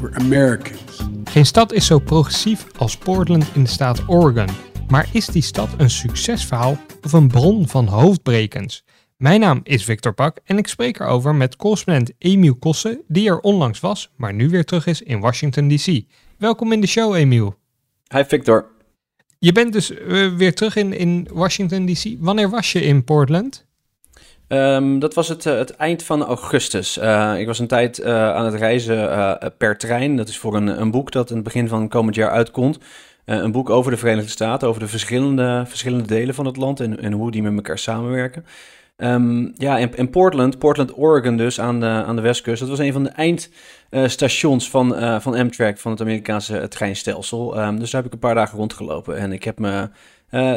We're Americans. Geen stad is zo progressief als Portland in de staat Oregon. Maar is die stad een succesverhaal of een bron van hoofdbrekens? Mijn naam is Victor Pak en ik spreek erover met correspondent Emiel Kossen, die er onlangs was, maar nu weer terug is in Washington DC. Welkom in de show, Emiel. Hi Victor. Je bent dus uh, weer terug in, in Washington DC. Wanneer was je in Portland? Um, dat was het, uh, het, eind van augustus. Uh, ik was een tijd uh, aan het reizen per trein. Dat is voor een, een, boek dat in het begin van komend jaar uitkomt. een boek over de Verenigde Staten, over de verschillende, verschillende delen van het land en, en hoe die met elkaar samenwerken. Um, ja, in, in, Portland, Portland, Oregon dus, aan de, aan de westkust. Dat was een van de eindstations van, van Amtrak, van het Amerikaanse treinstelsel. Um, dus daar heb ik een paar dagen rondgelopen en ik heb me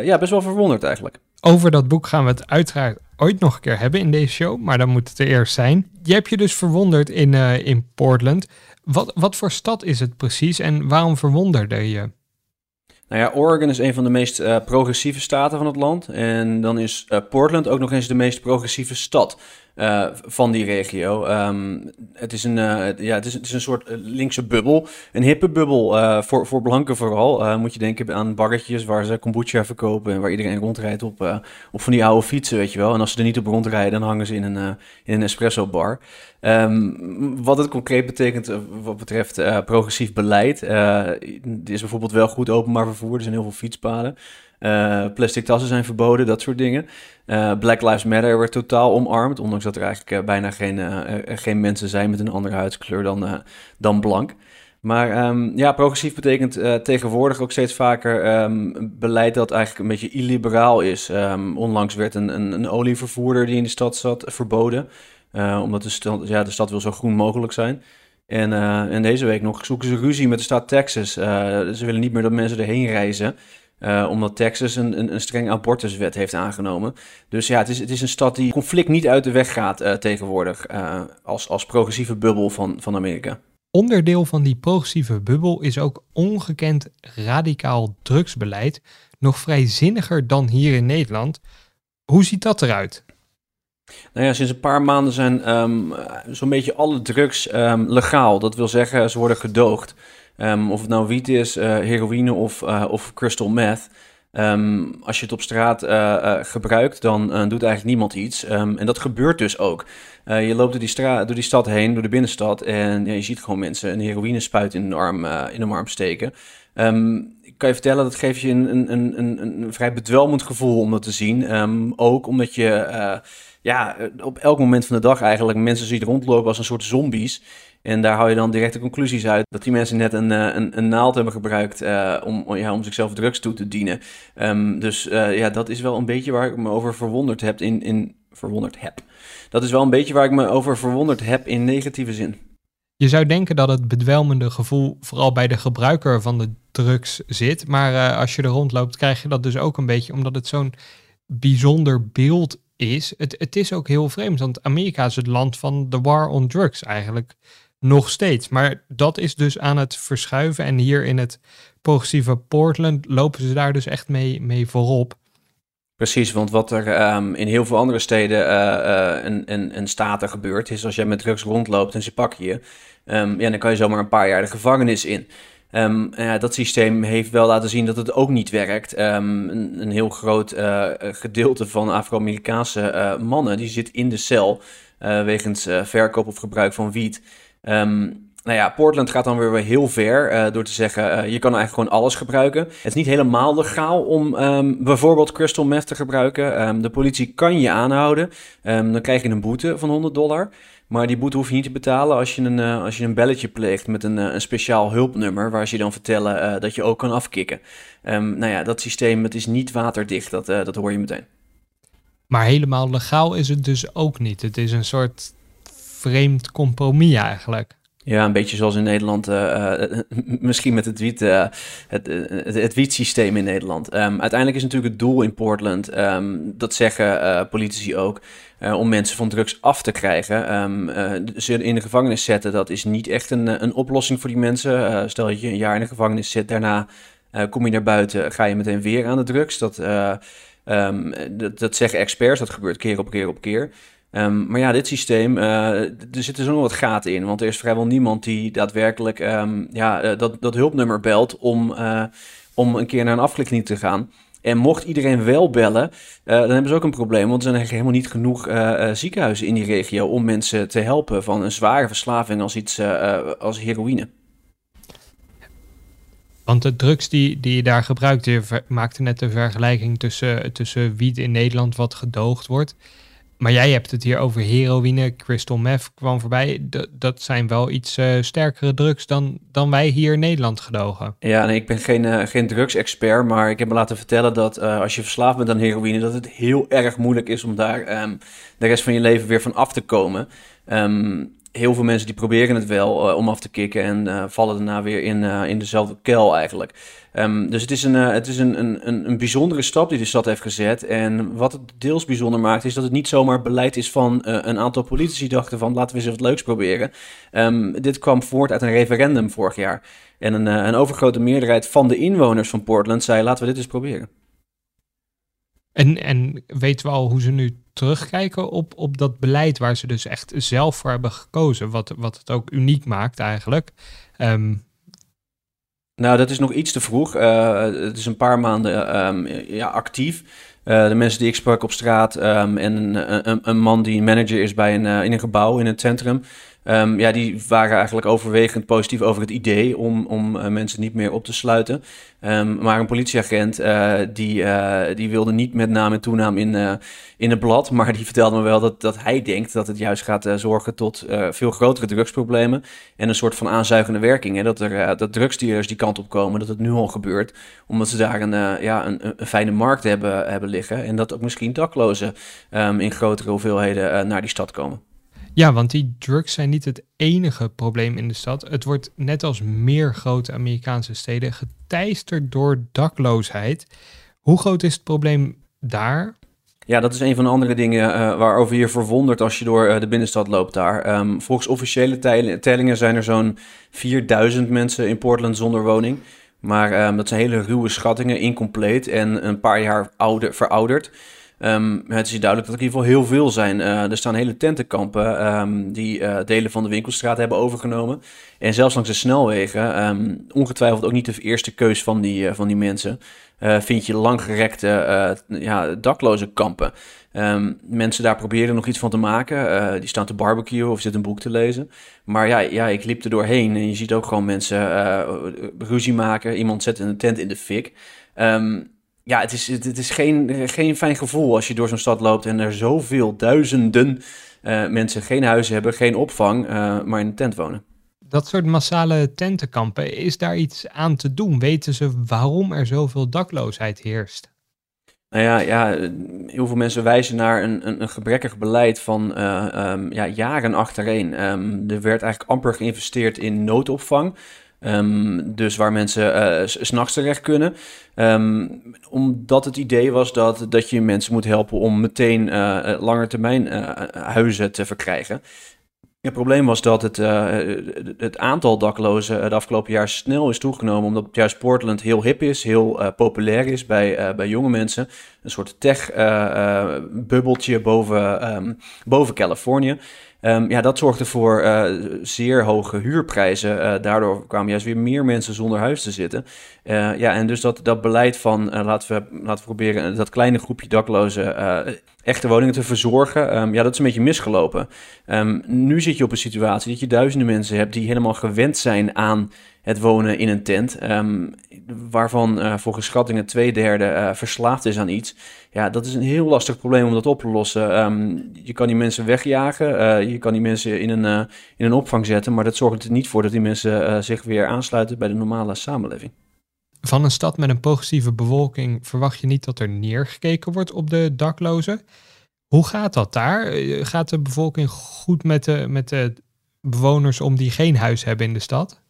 ja, best wel verwonderd eigenlijk. Over dat boek gaan we het uiteraard ooit nog een keer hebben in deze show, maar dan moet het er eerst zijn. Je hebt je dus verwonderd in, uh, in Portland. Wat, wat voor stad is het precies en waarom verwonderde je? Nou ja, Oregon is een van de meest uh, progressieve staten van het land. En dan is uh, Portland ook nog eens de meest progressieve stad. Uh, van die regio. Um, het, is een, uh, ja, het, is, het is een soort linkse bubbel. Een hippe bubbel. Voor, voor blanken vooral. moet je denken aan barretjes waar ze kombucha verkopen. En waar iedereen rondrijdt op, op van die oude fietsen, weet je wel. En als ze er niet op rondrijden, dan hangen ze in een, in een espresso bar. Um, wat het concreet betekent wat betreft progressief beleid. is bijvoorbeeld wel goed openbaar vervoer. Er zijn heel veel fietspaden. Uh, plastic tassen zijn verboden, dat soort dingen. Uh, Black Lives Matter wordt totaal omarmd, ondanks dat er eigenlijk uh, bijna geen, geen mensen zijn met een andere huidskleur dan, dan blank. Maar um, ja, progressief betekent tegenwoordig ook steeds vaker um, beleid dat eigenlijk een beetje illiberaal is. Um, onlangs werd een, een, een, olievervoerder die in de stad zat verboden, omdat de stad, ja, de stad wil zo groen mogelijk zijn. En, en deze week nog zoeken ze ruzie met de staat Texas. ze willen niet meer dat mensen erheen reizen. Uh, omdat Texas een, een, een, streng abortuswet heeft aangenomen. Dus ja, het is, het is een stad die conflict niet uit de weg gaat uh, tegenwoordig. Uh, als, als progressieve bubbel van, van Amerika. Onderdeel van die progressieve bubbel is ook ongekend radicaal drugsbeleid. Nog vrij zinniger dan hier in Nederland. Hoe ziet dat eruit? Nou ja, sinds een paar maanden zijn um, zo'n beetje alle drugs um, legaal. Dat wil zeggen, ze worden gedoogd. Um, of het nou wiet is, uh, heroïne of, uh, of crystal meth. Um, als je het op straat uh, gebruikt, dan doet eigenlijk niemand iets. Um, en dat gebeurt dus ook. je loopt door die, straat, door die stad heen, door de binnenstad. En ja, je ziet gewoon mensen een heroïne spuit in een arm, in een arm steken. ik kan je vertellen, dat geeft je een, een, een, een, een vrij bedwelmend gevoel om dat te zien. ook omdat je ja, op elk moment van de dag eigenlijk mensen ziet rondlopen als een soort zombies. En daar hou je dan directe conclusies uit dat die mensen net een, eh, een, een naald hebben gebruikt uh, om, om zichzelf drugs toe te dienen. Um, dus uh, ja, dat is wel een beetje waar ik me over verwonderd heb in, in verwonderd heb. Dat is wel een beetje waar ik me over verwonderd heb in negatieve zin. Je zou denken dat het bedwelmende gevoel vooral bij de gebruiker van de drugs zit. Maar als je er rondloopt, krijg je dat dus ook een beetje omdat het zo'n bijzonder beeld is. Het, het is ook heel vreemd, want Amerika is het land van de war on drugs eigenlijk. Nog steeds. Maar dat is dus aan het verschuiven. En hier in het progressieve Portland lopen ze daar dus echt mee, mee voorop. Precies, want wat er um, in heel veel andere steden uh, uh, en, en, staten gebeurt, is als jij met drugs rondloopt en ze pakken je, um, ja, dan kan je zomaar een paar jaar de gevangenis in. Um, dat systeem heeft wel laten zien dat het ook niet werkt. Een, een, heel groot uh, gedeelte van Afro-Amerikaanse mannen die zit in de cel wegens verkoop of gebruik van wiet. Um, nou ja, Portland gaat dan weer heel ver uh, door te zeggen, uh, je kan eigenlijk gewoon alles gebruiken. Het is niet helemaal legaal om um, bijvoorbeeld crystal meth te gebruiken. Um, de politie kan je aanhouden. dan krijg je een boete van 100 dollar. Maar die boete hoef je niet te betalen als je een, uh, als je een belletje pleegt met een, een speciaal hulpnummer... waar ze je dan vertellen dat je ook kan afkicken. nou ja, dat systeem het is niet waterdicht, dat, dat hoor je meteen. Maar helemaal legaal is het dus ook niet. Het is een soort vreemd compromis eigenlijk. Ja, een beetje zoals in Nederland, uh, misschien met het wiet, uh, het, het, het in Nederland. Um, uiteindelijk is natuurlijk het doel in Portland, um, dat zeggen politici ook, om mensen van drugs af te krijgen. Um, ze in de gevangenis zetten, dat is niet echt een, een oplossing voor die mensen. stel dat je een jaar in de gevangenis zit, daarna kom je naar buiten, ga je meteen weer aan de drugs. Dat, dat, dat zeggen experts, dat gebeurt keer op keer op keer. Um, maar ja, dit systeem, uh, er zitten zo nog wat gaten in. Want er is vrijwel niemand die daadwerkelijk um, ja, uh, dat, dat hulpnummer belt om, uh, om een keer naar een afklikkliniek te gaan. En mocht iedereen wel bellen, dan hebben ze ook een probleem. Want er zijn eigenlijk helemaal niet genoeg ziekenhuizen in die regio om mensen te helpen van een zware verslaving als iets als heroïne. Want de drugs die, die je daar gebruikt, je maakte net de vergelijking tussen, tussen wiet in Nederland wat gedoogd wordt maar jij hebt het hier over heroïne, crystal meth kwam voorbij. Dat zijn wel iets uh, sterkere drugs dan, dan wij hier in Nederland gedogen. Ja, nee, ik ben geen, uh, geen drugsexpert, maar ik heb me laten vertellen dat uh, als je verslaafd bent aan heroïne, dat het heel erg moeilijk is om daar um, de rest van je leven weer van af te komen. Um, heel veel mensen die proberen het wel uh, om af te kicken en uh, vallen daarna weer in, uh, in dezelfde kuil eigenlijk. Um, dus het is, een, het is een, een, een bijzondere stap die de stad heeft gezet. En wat het deels bijzonder maakt, is dat het niet zomaar beleid is van een aantal politici dachten van laten we eens wat leuks proberen. Um, dit kwam voort uit een referendum vorig jaar. En een, een overgrote meerderheid van de inwoners van Portland zei laten we dit eens proberen. En, en weten we al hoe ze nu terugkijken op, op dat beleid waar ze dus echt zelf voor hebben gekozen, wat, wat het ook uniek maakt eigenlijk. Um, nou, dat is nog iets te vroeg. Uh, het is een paar maanden um, ja, actief. Uh, de mensen die ik sprak op straat um, en een, een, een, man die manager is bij een, uh, in een gebouw in een centrum. Um, ja, die waren eigenlijk overwegend positief over het idee om, om uh, mensen niet meer op te sluiten. Um, maar een politieagent uh, die, uh, die wilde niet met naam en toenaam in, in het blad. Maar die vertelde me wel dat, dat hij denkt dat het juist gaat zorgen tot veel grotere drugsproblemen. En een soort van aanzuigende werking. Hè? Dat, er, dat drugsdealers die kant op komen, dat het nu al gebeurt. Omdat ze daar een, ja, een, fijne markt hebben, hebben liggen. En dat ook misschien daklozen um, in grotere hoeveelheden naar die stad komen. Ja, want die drugs zijn niet het enige probleem in de stad. Het wordt net als meer grote Amerikaanse steden geteisterd door dakloosheid. Hoe groot is het probleem daar? Ja, dat is een van de andere dingen uh, waarover je verwondert als je door uh, de binnenstad loopt daar. Um, volgens officiële tellingen zijn er zo'n 4000 mensen in Portland zonder woning. Maar um, dat zijn hele ruwe schattingen, incompleet en een paar jaar ouder, verouderd. Um, het is duidelijk dat er in ieder geval heel veel zijn. Uh, er staan hele tentenkampen um, die uh, delen van de winkelstraat hebben overgenomen. En zelfs langs de snelwegen, um, ongetwijfeld ook niet de eerste keus van die, uh, van die mensen, vind je langgerekte ja, dakloze kampen. mensen daar proberen nog iets van te maken. die staan te barbecuen of zitten een boek te lezen. Maar ja, ja, ik liep er doorheen en je ziet ook gewoon mensen ruzie maken. Iemand zet een tent in de fik. Um, ja, het is, het, is geen, geen fijn gevoel als je door zo'n stad loopt en er zoveel duizenden uh, mensen geen huis hebben, geen opvang, uh, maar in een tent wonen. Dat soort massale tentenkampen, is daar iets aan te doen? Weten ze waarom er zoveel dakloosheid heerst? Nou ja, ja, heel veel mensen wijzen naar een, een, een gebrekkig beleid van uh, um, ja, jaren achtereen. Um, er werd eigenlijk amper geïnvesteerd in noodopvang. Um, dus waar mensen uh, s'nachts terecht kunnen. Um, omdat het idee was dat, dat je mensen moet helpen om meteen uh, langetermijn uh, huizen te verkrijgen. Het probleem was dat het, het aantal daklozen het afgelopen jaar snel is toegenomen. Omdat juist Portland heel hip is, heel populair is bij, bij jonge mensen. Een soort tech-bubbeltje boven, um, boven Californië. Um, ja, dat zorgde voor uh, zeer hoge huurprijzen. Uh, daardoor kwamen juist weer meer mensen zonder huis te zitten. Uh, ja, en dus dat, dat beleid van laten, we, laten we proberen dat kleine groepje daklozen echte woningen te verzorgen. Um, ja, dat is een beetje misgelopen. Um, nu zit je op een situatie dat je duizenden mensen hebt die helemaal gewend zijn aan het wonen in een tent. Um, waarvan uh, volgens schattingen twee derde uh, verslaafd is aan iets. Ja, dat is een heel lastig probleem om dat op te lossen. Um, je kan die mensen wegjagen, uh, je kan die mensen in een, in een opvang zetten, maar dat zorgt er niet voor dat die mensen zich weer aansluiten bij de normale samenleving. Van een stad met een progressieve bevolking verwacht je niet dat er neergekeken wordt op de daklozen. Hoe gaat dat daar? Gaat de bevolking goed met de, met de bewoners om die geen huis hebben in de stad?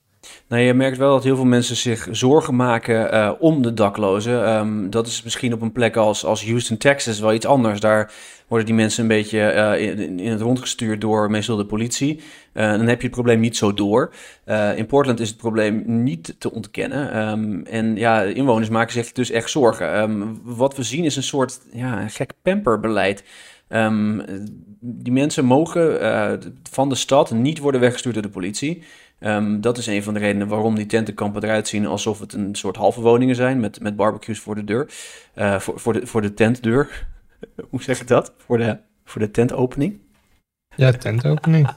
Nou, je merkt wel dat heel veel mensen zich zorgen maken uh, om de daklozen. Um, dat is misschien op een plek als, als Houston, Texas wel iets anders. Daar worden die mensen een beetje uh, in, in, het rond gestuurd door meestal de politie. Uh, dan heb je het probleem niet zo door. in Portland is het probleem niet te ontkennen. Um, en ja, inwoners maken zich dus echt zorgen. Um, wat we zien is een soort ja, gek pamperbeleid. Um, die mensen mogen uh, van de stad niet worden weggestuurd door de politie. Um, dat is een van de redenen waarom die tentenkampen eruit zien alsof het een soort halve woningen zijn met, met barbecues voor de deur. Uh, voor, voor, de, voor de tentdeur. Hoe zeg ik dat? Voor de, voor de tentopening. Ja, tentopening.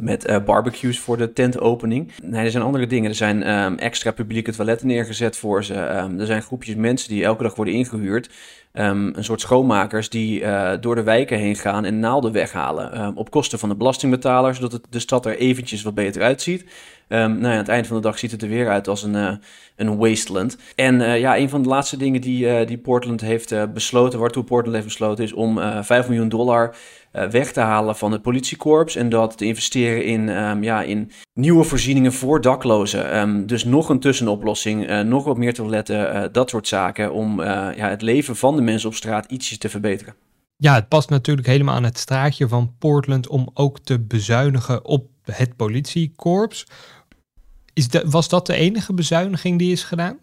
met uh, barbecues voor de tentopening. Nee, er zijn andere dingen. Er zijn um, extra publieke toiletten neergezet voor ze. Um, er zijn groepjes mensen die elke dag worden ingehuurd. Um, een soort schoonmakers die uh, door de wijken heen gaan en naalden weghalen. op kosten van de belastingbetaler, zodat het, de stad er eventjes wat beter uitziet. nou ja, aan het eind van de dag ziet het er weer uit als een, uh, een wasteland. En uh, ja, een van de laatste dingen die, die Portland heeft besloten, waartoe Portland heeft besloten, is om 5 miljoen dollar weg te halen van het politiekorps en dat te investeren in, um, ja, in nieuwe voorzieningen voor daklozen. Um, dus nog een tussenoplossing, nog wat meer toiletten, dat soort zaken om ja, het leven van de mensen op straat ietsje te verbeteren. Ja, het past natuurlijk helemaal aan het straatje van Portland om ook te bezuinigen op het politiekorps. Is de, was dat de enige bezuiniging die is gedaan?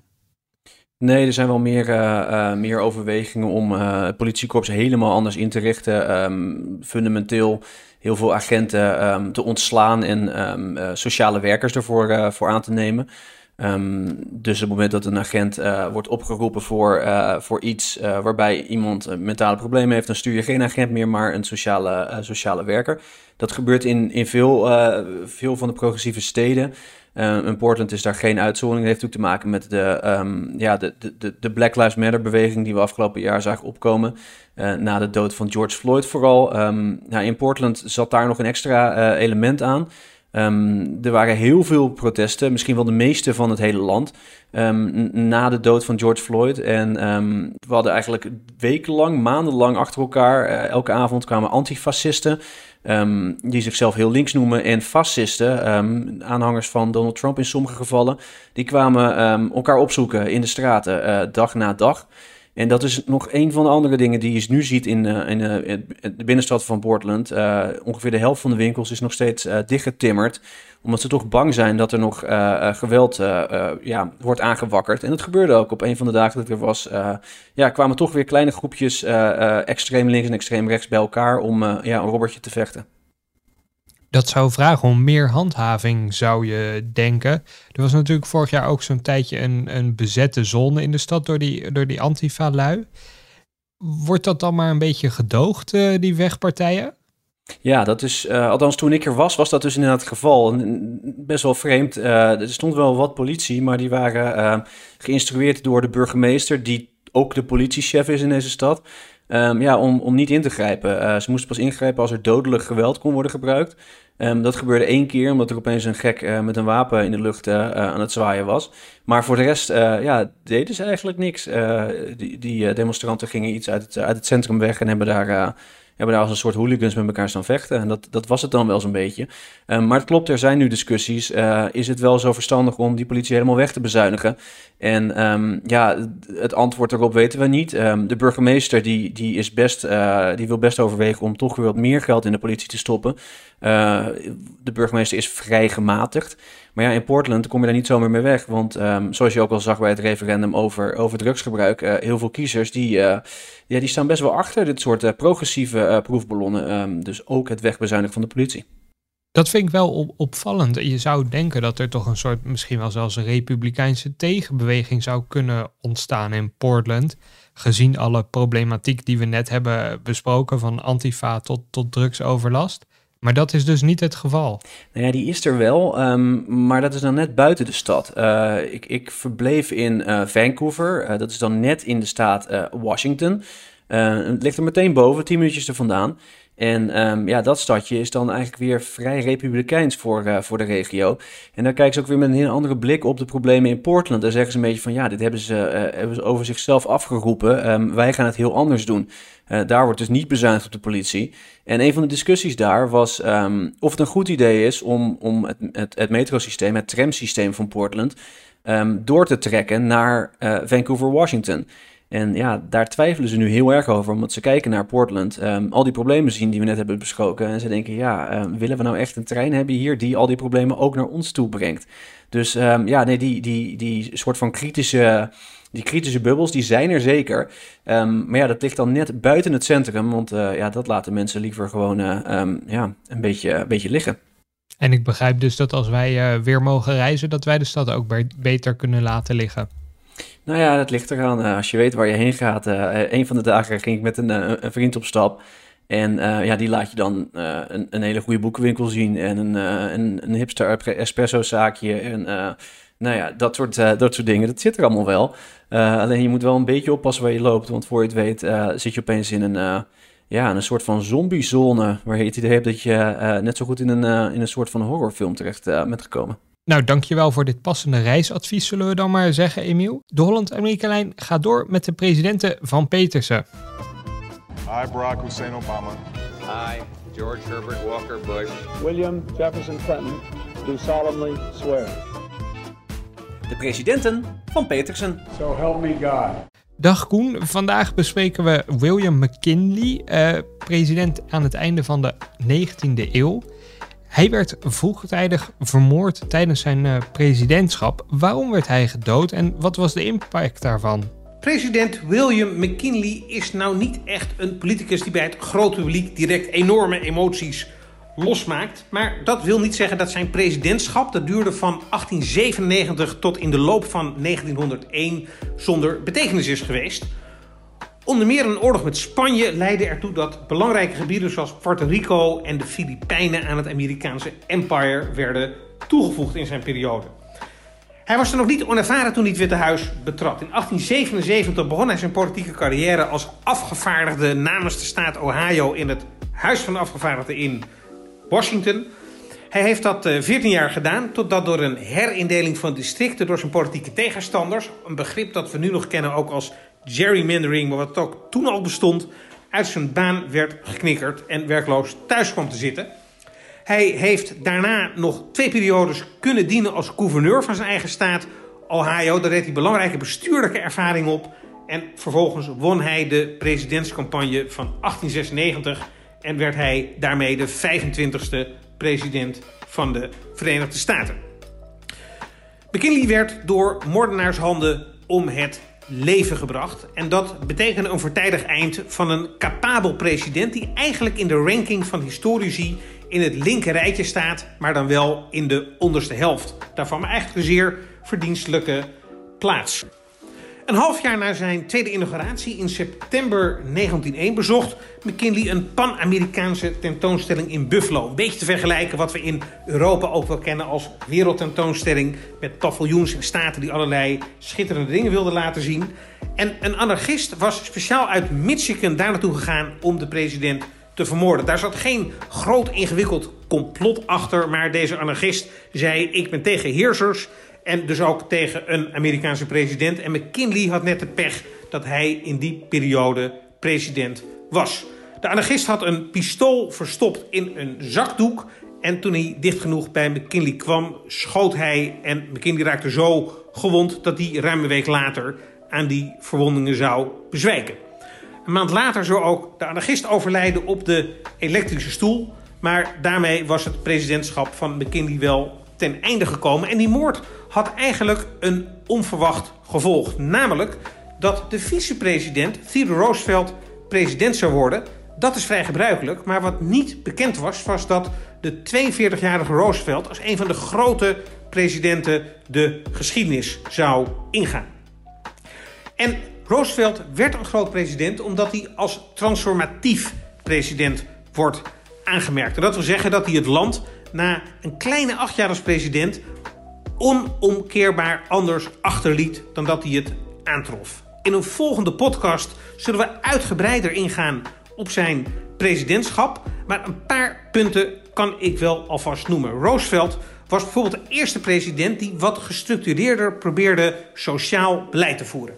Nee, er zijn wel meer, uh, uh, meer overwegingen om uh, het politiekorps helemaal anders in te richten. Um, fundamenteel heel veel agenten um, te ontslaan en um, sociale werkers ervoor voor aan te nemen. Dus op het moment dat een agent wordt opgeroepen voor, voor iets waarbij iemand mentale problemen heeft, dan stuur je geen agent meer, maar een sociale, sociale werker. Dat gebeurt in, in veel, veel van de progressieve steden. In Portland is daar geen uitzondering. Dat heeft natuurlijk te maken met de, um, ja, de, de, de Black Lives Matter beweging die we afgelopen jaar zagen opkomen. Na de dood van George Floyd vooral. Nou, in Portland zat daar nog een extra element aan. Um, er waren heel veel protesten, misschien wel de meeste van het hele land, um, na de dood van George Floyd. En um, we hadden eigenlijk wekenlang, maandenlang achter elkaar, uh, elke avond kwamen antifascisten die zichzelf heel links noemen, en fascisten, aanhangers van Donald Trump in sommige gevallen, die kwamen elkaar opzoeken in de straten uh, dag na dag. En dat is nog een van de andere dingen die je nu ziet in, uh, in uh, de binnenstad van Portland. ongeveer de helft van de winkels is nog steeds dichtgetimmerd omdat ze toch bang zijn dat er nog geweld ja, wordt aangewakkerd. En dat gebeurde ook op een van de dagen dat er was. ja, kwamen toch weer kleine groepjes extreem links en extreem rechts bij elkaar om ja, een robbertje te vechten. Dat zou vragen om meer handhaving, zou je denken. Er was natuurlijk vorig jaar ook zo'n tijdje een, een bezette zone in de stad door die, door die Antifa-lui. Wordt dat dan maar een beetje gedoogd, die wegpartijen? Ja, dat is, uh, althans toen ik er was, was dat dus inderdaad het geval. Best wel vreemd. Uh, er stond wel wat politie, maar die waren geïnstrueerd door de burgemeester, die ook de politiechef is in deze stad. Um, ja, om, om niet in te grijpen. ze moesten pas ingrijpen als er dodelijk geweld kon worden gebruikt. Um, dat gebeurde één keer, omdat er opeens een gek met een wapen in de lucht aan het zwaaien was. Maar voor de rest ja, deden ze eigenlijk niks. die, die demonstranten gingen iets uit het, uit het centrum weg en hebben daar hebben daar als een soort hooligans met elkaar staan vechten. En dat, dat was het dan wel zo'n beetje. Uh, maar het klopt, er zijn nu discussies. Is het wel zo verstandig om die politie helemaal weg te bezuinigen? En um, ja, het antwoord daarop weten we niet. Um, de burgemeester die, die, is best, uh, die wil best overwegen om toch weer wat meer geld in de politie te stoppen. de burgemeester is vrij gematigd. Maar ja, in Portland kom je daar niet zomaar mee weg. Want um, zoals je ook al zag bij het referendum over, over drugsgebruik, uh, heel veel kiezers die, ja, die staan best wel achter dit soort progressieve proefballonnen. Dus ook het wegbezuinigen van de politie. Dat vind ik wel op opvallend. Je zou denken dat er toch een soort, misschien wel zelfs een republikeinse tegenbeweging zou kunnen ontstaan in Portland. Gezien alle problematiek die we net hebben besproken, van antifa tot, tot drugsoverlast. Maar dat is dus niet het geval. Nou ja, die is er wel, um, maar dat is dan net buiten de stad. Uh, ik, ik verbleef in uh, Vancouver, uh, dat is dan net in de staat Washington. het ligt er meteen boven, tien minuutjes er vandaan. En ehm, ja, dat stadje is dan eigenlijk weer vrij republikeins voor, uh, voor de regio. En daar kijken ze ook weer met een heel andere blik op de problemen in Portland. Daar zeggen ze een beetje van ja, dit hebben ze, uh, hebben ze over zichzelf afgeroepen. Um, wij gaan het heel anders doen. Uh, daar wordt dus niet bezuinigd op de politie. En een van de discussies daar was um, of het een goed idee is om, om het, het, het metrosysteem, het tramsysteem van Portland, door te trekken naar Vancouver, Washington. En ja, daar twijfelen ze nu heel erg over, omdat ze kijken naar Portland, um, al die problemen zien die we net hebben besproken. En ze denken, ja, um, willen we nou echt een trein hebben hier die al die problemen ook naar ons toe brengt? Dus um, ja, nee, die, die, die soort van kritische, die kritische bubbels, die zijn er zeker. maar ja, dat ligt dan net buiten het centrum, want uh, ja, dat laten mensen liever gewoon uh, ja, een, beetje, een beetje liggen. En ik begrijp dus dat als wij uh, weer mogen reizen, dat wij de stad ook beter kunnen laten liggen. Nou ja, dat ligt eraan. Uh, als je weet waar je heen gaat. Uh, een van de dagen ging ik met een, een vriend op stap. En ja, die laat je dan een, een, hele goede boekenwinkel zien. En een, een, een hipster espresso zaakje. En nou ja, dat soort, dat soort dingen. Dat zit er allemaal wel. alleen je moet wel een beetje oppassen waar je loopt. Want voor je het weet zit je opeens in een ja, een soort van zombiezone. Waar je het idee hebt dat je net zo goed in een, in een soort van horrorfilm terecht bent gekomen. Nou, dankjewel voor dit passende reisadvies, zullen we dan maar zeggen, Emiel. De Holland-Amerika-lijn gaat door met de presidenten van Petersen. Hi, Barack Hussein Obama. Hi, George Herbert Walker Bush. William Jefferson Clinton, do solemnly swear. De presidenten van Petersen. So help me God. Dag Koen, vandaag bespreken we William McKinley, eh, president aan het einde van de 19e eeuw. Hij werd vroegtijdig vermoord tijdens zijn uh, presidentschap. Waarom werd hij gedood en wat was de impact daarvan? President William McKinley is nou niet echt een politicus die bij het grote publiek direct enorme emoties losmaakt. Maar dat wil niet zeggen dat zijn presidentschap, dat duurde van 1897 tot in de loop van 1901, zonder betekenis is geweest. Onder meer een oorlog met Spanje leidde ertoe dat belangrijke gebieden zoals Puerto Rico en de Filipijnen aan het Amerikaanse empire werden toegevoegd in zijn periode. Hij was er nog niet onervaren toen hij het Witte Huis betrad. In 1877 begon hij zijn politieke carrière als afgevaardigde namens de staat Ohio in het Huis van de Afgevaardigden in Washington. Hij heeft dat 14 eh, jaar gedaan, totdat door een herindeling van districten door zijn politieke tegenstanders, een begrip dat we nu nog kennen ook als gerrymandering, maar wat ook toen al bestond, uit zijn baan werd geknikkerd en werkloos thuis kwam te zitten. Hij heeft daarna nog twee periodes kunnen dienen als gouverneur van zijn eigen staat, Ohio. Daar deed hij belangrijke bestuurlijke ervaring op. En vervolgens won hij de presidentscampagne van 1896 en werd hij daarmee de 25e president van de Verenigde Staten. McKinley werd door moordenaarshanden om het leven gebracht. En dat betekende een voortijdig eind van een capabel president die eigenlijk in de ranking van historici in het linker rijtje staat, maar dan wel in de onderste helft. Daarvan eigenlijk een zeer verdienstelijke plaats. Een half jaar na zijn tweede inauguratie in september 1901 bezocht McKinley een Pan-Amerikaanse tentoonstelling in Buffalo. Een beetje te vergelijken wat we in Europa ook wel kennen als wereldtentoonstelling met paviljoens en staten die allerlei schitterende dingen wilden laten zien. En een anarchist was speciaal uit Michigan daar naartoe gegaan om de president te vermoorden. Daar zat geen groot ingewikkeld complot achter, maar deze anarchist zei: Ik ben tegen heersers en dus ook tegen een Amerikaanse president. En McKinley had net de pech dat hij in die periode president was. De anarchist had een pistool verstopt in een zakdoek. En toen hij dicht genoeg bij McKinley kwam, schoot hij. En McKinley raakte zo gewond dat hij ruim een week later aan die verwondingen zou bezwijken. Een maand later zou ook de anarchist overlijden op de elektrische stoel. Maar daarmee was het presidentschap van McKinley wel ten einde gekomen. En die moord had eigenlijk een onverwacht gevolg. Namelijk dat de vicepresident Theodore Roosevelt president zou worden. Dat is vrij gebruikelijk, maar wat niet bekend was, was dat de 42-jarige Roosevelt als een van de grote presidenten de geschiedenis zou ingaan. En Roosevelt werd een groot president omdat hij als transformatief president wordt aangemerkt. En dat wil zeggen dat hij het land na een kleine acht jaar als president onomkeerbaar anders achterliet dan dat hij het aantrof. In een volgende podcast zullen we uitgebreider ingaan op zijn presidentschap. Maar een paar punten kan ik wel alvast noemen. Roosevelt was bijvoorbeeld de eerste president die wat gestructureerder probeerde sociaal beleid te voeren.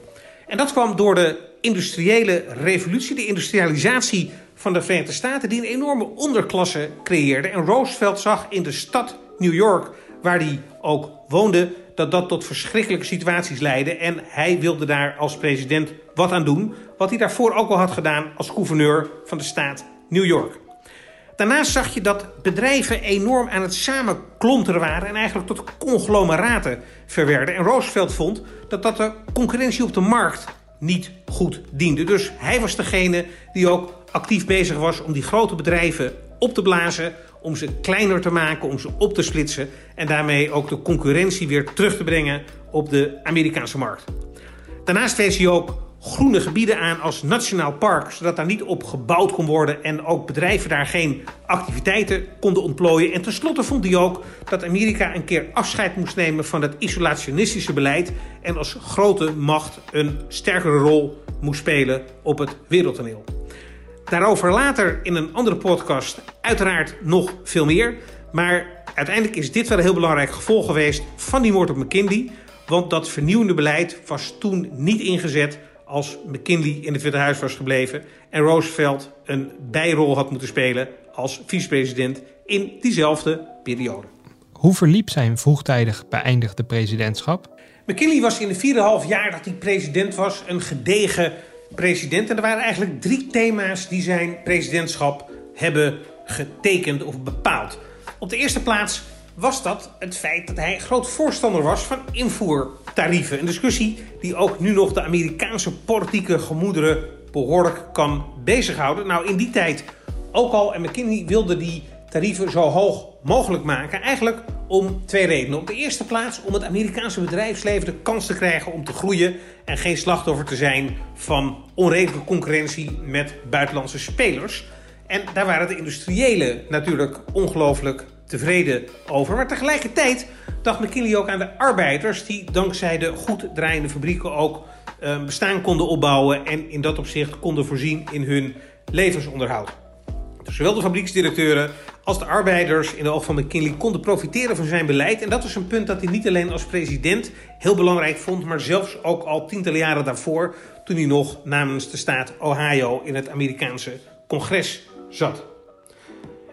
En dat kwam door de industriële revolutie, de industrialisatie van de Verenigde Staten, die een enorme onderklasse creëerde. En Roosevelt zag in de stad New York, waar hij ook woonde, dat dat tot verschrikkelijke situaties leidde. En hij wilde daar als president wat aan doen. Wat hij daarvoor ook al had gedaan als gouverneur van de staat New York. Daarnaast zag je dat bedrijven enorm aan het samenklonteren waren en eigenlijk tot conglomeraten verwerden. En Roosevelt vond dat dat de concurrentie op de markt niet goed diende. Dus hij was degene die ook actief bezig was om die grote bedrijven op te blazen, om ze kleiner te maken, om ze op te splitsen en daarmee ook de concurrentie weer terug te brengen op de Amerikaanse markt. Daarnaast wees hij ook groene gebieden aan als nationaal park, zodat daar niet op gebouwd kon worden en ook bedrijven daar geen activiteiten konden ontplooien. En tenslotte vond hij ook dat Amerika een keer afscheid moest nemen van het isolationistische beleid en als grote macht een sterkere rol moest spelen op het wereldtoneel. Daarover later in een andere podcast uiteraard nog veel meer. Maar uiteindelijk is dit wel een heel belangrijk gevolg geweest van die moord op McKinley. Want dat vernieuwende beleid was toen niet ingezet als McKinley in het Witte Huis was gebleven en Roosevelt een bijrol had moeten spelen als vicepresident in diezelfde periode. Hoe verliep zijn vroegtijdig beëindigde presidentschap? McKinley was in de 4,5 jaar dat hij president was een gedegen president. En er waren eigenlijk drie thema's die zijn presidentschap hebben getekend of bepaald. Op de eerste plaats was dat het feit dat hij groot voorstander was van invoertarieven. Een discussie die ook nu nog de Amerikaanse politieke gemoederen behoorlijk kan bezighouden. Nou, in die tijd ook al, en McKinney wilde die tarieven zo hoog mogelijk maken. Eigenlijk om twee redenen. Op de eerste plaats om het Amerikaanse bedrijfsleven de kans te krijgen om te groeien en geen slachtoffer te zijn van onredelijke concurrentie met buitenlandse spelers. En daar waren de industriëlen natuurlijk ongelooflijk tevreden over. Maar tegelijkertijd dacht McKinley ook aan de arbeiders die dankzij de goed draaiende fabrieken ook uh, bestaan konden opbouwen en in dat opzicht konden voorzien in hun levensonderhoud. Dus zowel de fabrieksdirecteuren als de arbeiders in de oog van McKinley konden profiteren van zijn beleid. En dat was een punt dat hij niet alleen als president heel belangrijk vond, maar zelfs ook al tientallen jaren daarvoor, toen hij nog namens de staat Ohio in het Amerikaanse congres zat.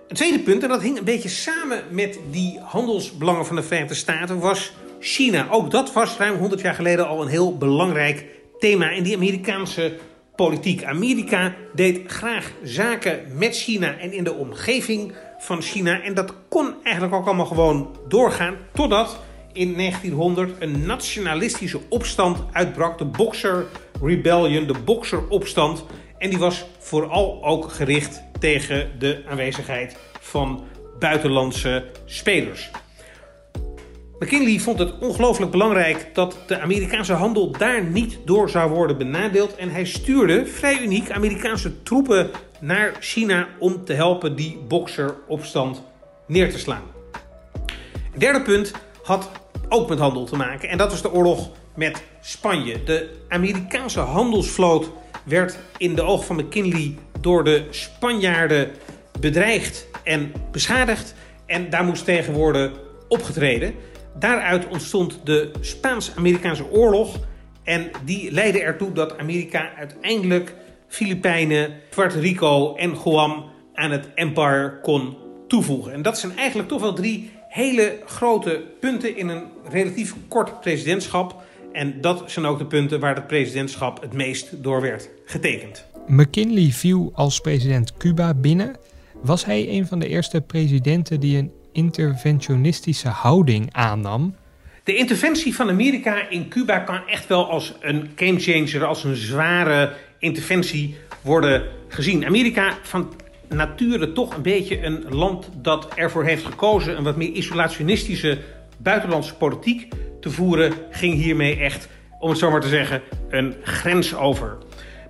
Een tweede punt, en dat hing een beetje samen met die handelsbelangen van de Verenigde Staten, was China. Ook dat was ruim 100 jaar geleden al een heel belangrijk thema in die Amerikaanse politiek. Amerika deed graag zaken met China en in de omgeving van China. En dat kon eigenlijk ook allemaal gewoon doorgaan. Totdat in 1900 een nationalistische opstand uitbrak. De Boxer Rebellion, de Boxeropstand. En die was vooral ook gericht tegen de aanwezigheid van buitenlandse spelers. McKinley vond het ongelooflijk belangrijk dat de Amerikaanse handel daar niet door zou worden benadeeld. En hij stuurde vrij uniek Amerikaanse troepen naar China om te helpen die bokseropstand neer te slaan. Het derde punt had ook met handel te maken. En dat was de oorlog met Spanje. De Amerikaanse handelsvloot werd in de oog van McKinley door de Spanjaarden bedreigd en beschadigd. En daar moest tegen worden opgetreden. Daaruit ontstond de Spaans-Amerikaanse oorlog. En die leidde ertoe dat Amerika uiteindelijk Filipijnen, Puerto Rico en Guam aan het empire kon toevoegen. En dat zijn eigenlijk toch wel drie hele grote punten in een relatief kort presidentschap. En dat zijn ook de punten waar het presidentschap het meest door werd getekend. McKinley viel als president Cuba binnen. Was hij een van de eerste presidenten die een interventionistische houding aannam? De interventie van Amerika in Cuba kan echt wel als een gamechanger, als een zware interventie worden gezien. Amerika van nature toch een beetje een land dat ervoor heeft gekozen een wat meer isolationistische buitenlandse politiek te voeren, ging hiermee echt, om het zo maar te zeggen, een grens over.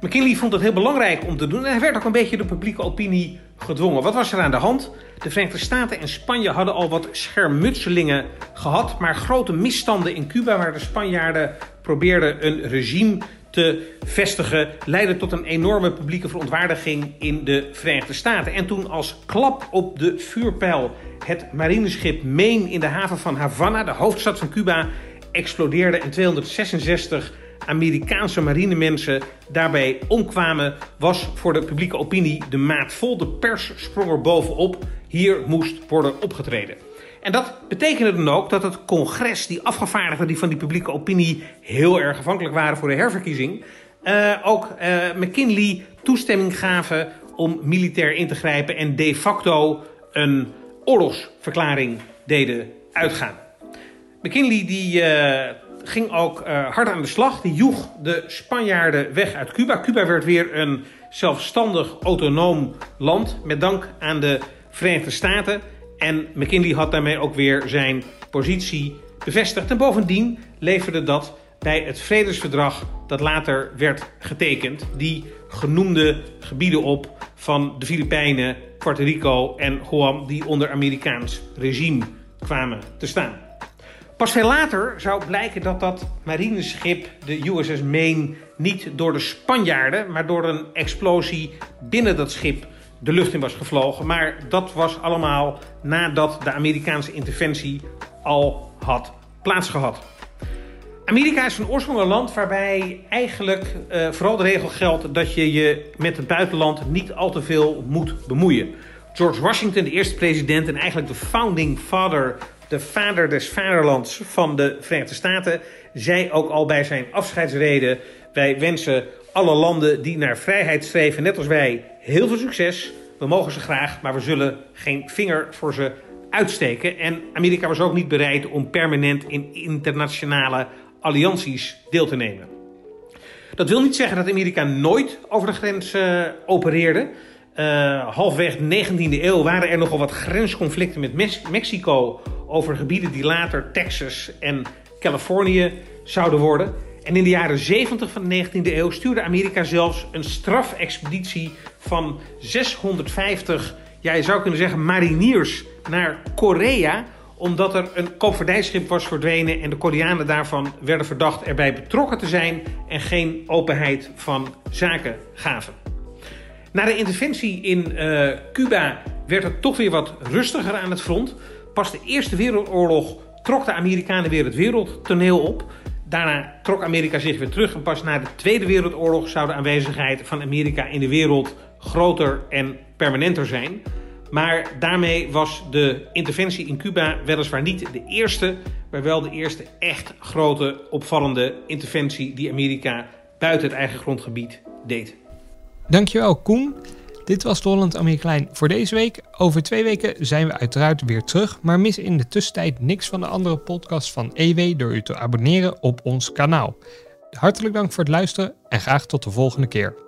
McKinley vond het heel belangrijk om te doen en hij werd ook een beetje de publieke opinie gedwongen. Wat was er aan de hand? De Verenigde Staten en Spanje hadden al wat schermutselingen gehad, maar grote misstanden in Cuba waar de Spanjaarden probeerden een regime te vestigen leidde tot een enorme publieke verontwaardiging in de Verenigde Staten. En toen als klap op de vuurpijl het marineschip Maine in de haven van Havana, de hoofdstad van Cuba, explodeerde en 266 Amerikaanse marinemensen daarbij omkwamen, was voor de publieke opinie de maat vol. De pers sprong er bovenop. Hier moest worden opgetreden. En dat betekende dan ook dat het congres, die afgevaardigden die van die publieke opinie heel erg afhankelijk waren voor de herverkiezing, uh, ook uh, McKinley toestemming gaven om militair in te grijpen en de facto een oorlogsverklaring deden uitgaan. McKinley die, uh, ging ook hard aan de slag. Die joeg de Spanjaarden weg uit Cuba. Cuba werd weer een zelfstandig, autonoom land met dank aan de Verenigde Staten. En McKinley had daarmee ook weer zijn positie bevestigd. En bovendien leverde dat bij het vredesverdrag dat later werd getekend, die genoemde gebieden op van de Filipijnen, Puerto Rico en Guam, die onder Amerikaans regime kwamen te staan. Pas veel later zou blijken dat dat marineschip, de USS Maine, niet door de Spanjaarden, maar door een explosie binnen dat schip de lucht in was gevlogen. Maar dat was allemaal nadat de Amerikaanse interventie al had plaatsgehad. Amerika is van oorsprong een land waarbij eigenlijk uh, vooral de regel geldt dat je je met het buitenland niet al te veel moet bemoeien. George Washington, de eerste president en eigenlijk de founding father, de vader des vaderlands van de Verenigde Staten, zei ook al bij zijn afscheidsreden: Wij wensen alle landen die naar vrijheid streven, net als wij, heel veel succes. We mogen ze graag, maar we zullen geen vinger voor ze uitsteken. En Amerika was ook niet bereid om permanent in internationale allianties deel te nemen. Dat wil niet zeggen dat Amerika nooit over de grens uh, opereerde. Uh, halfweg de 19e eeuw waren er nogal wat grensconflicten met Mexico over gebieden die later Texas en Californië zouden worden. En in de jaren 70 van de 19e eeuw stuurde Amerika zelfs een strafexpeditie van 650, ja, je zou kunnen zeggen, mariniers naar Korea omdat er een koopvaardijschip was verdwenen en de Koreanen daarvan werden verdacht erbij betrokken te zijn en geen openheid van zaken gaven. Na de interventie in uh, Cuba werd het toch weer wat rustiger aan het front. Pas de Eerste Wereldoorlog trok de Amerikanen weer het wereldtoneel op. Daarna trok Amerika zich weer terug en pas na de Tweede Wereldoorlog zou de aanwezigheid van Amerika in de wereld groter en permanenter zijn. Maar daarmee was de interventie in Cuba weliswaar niet de eerste, maar wel de eerste echt grote opvallende interventie die Amerika buiten het eigen grondgebied deed. Dankjewel Koen. Dit was de Holland Amerikaan voor deze week. Over twee weken zijn we uiteraard weer terug, maar mis in de tussentijd niks van de andere podcasts van EW door u te abonneren op ons kanaal. Hartelijk dank voor het luisteren en graag tot de volgende keer.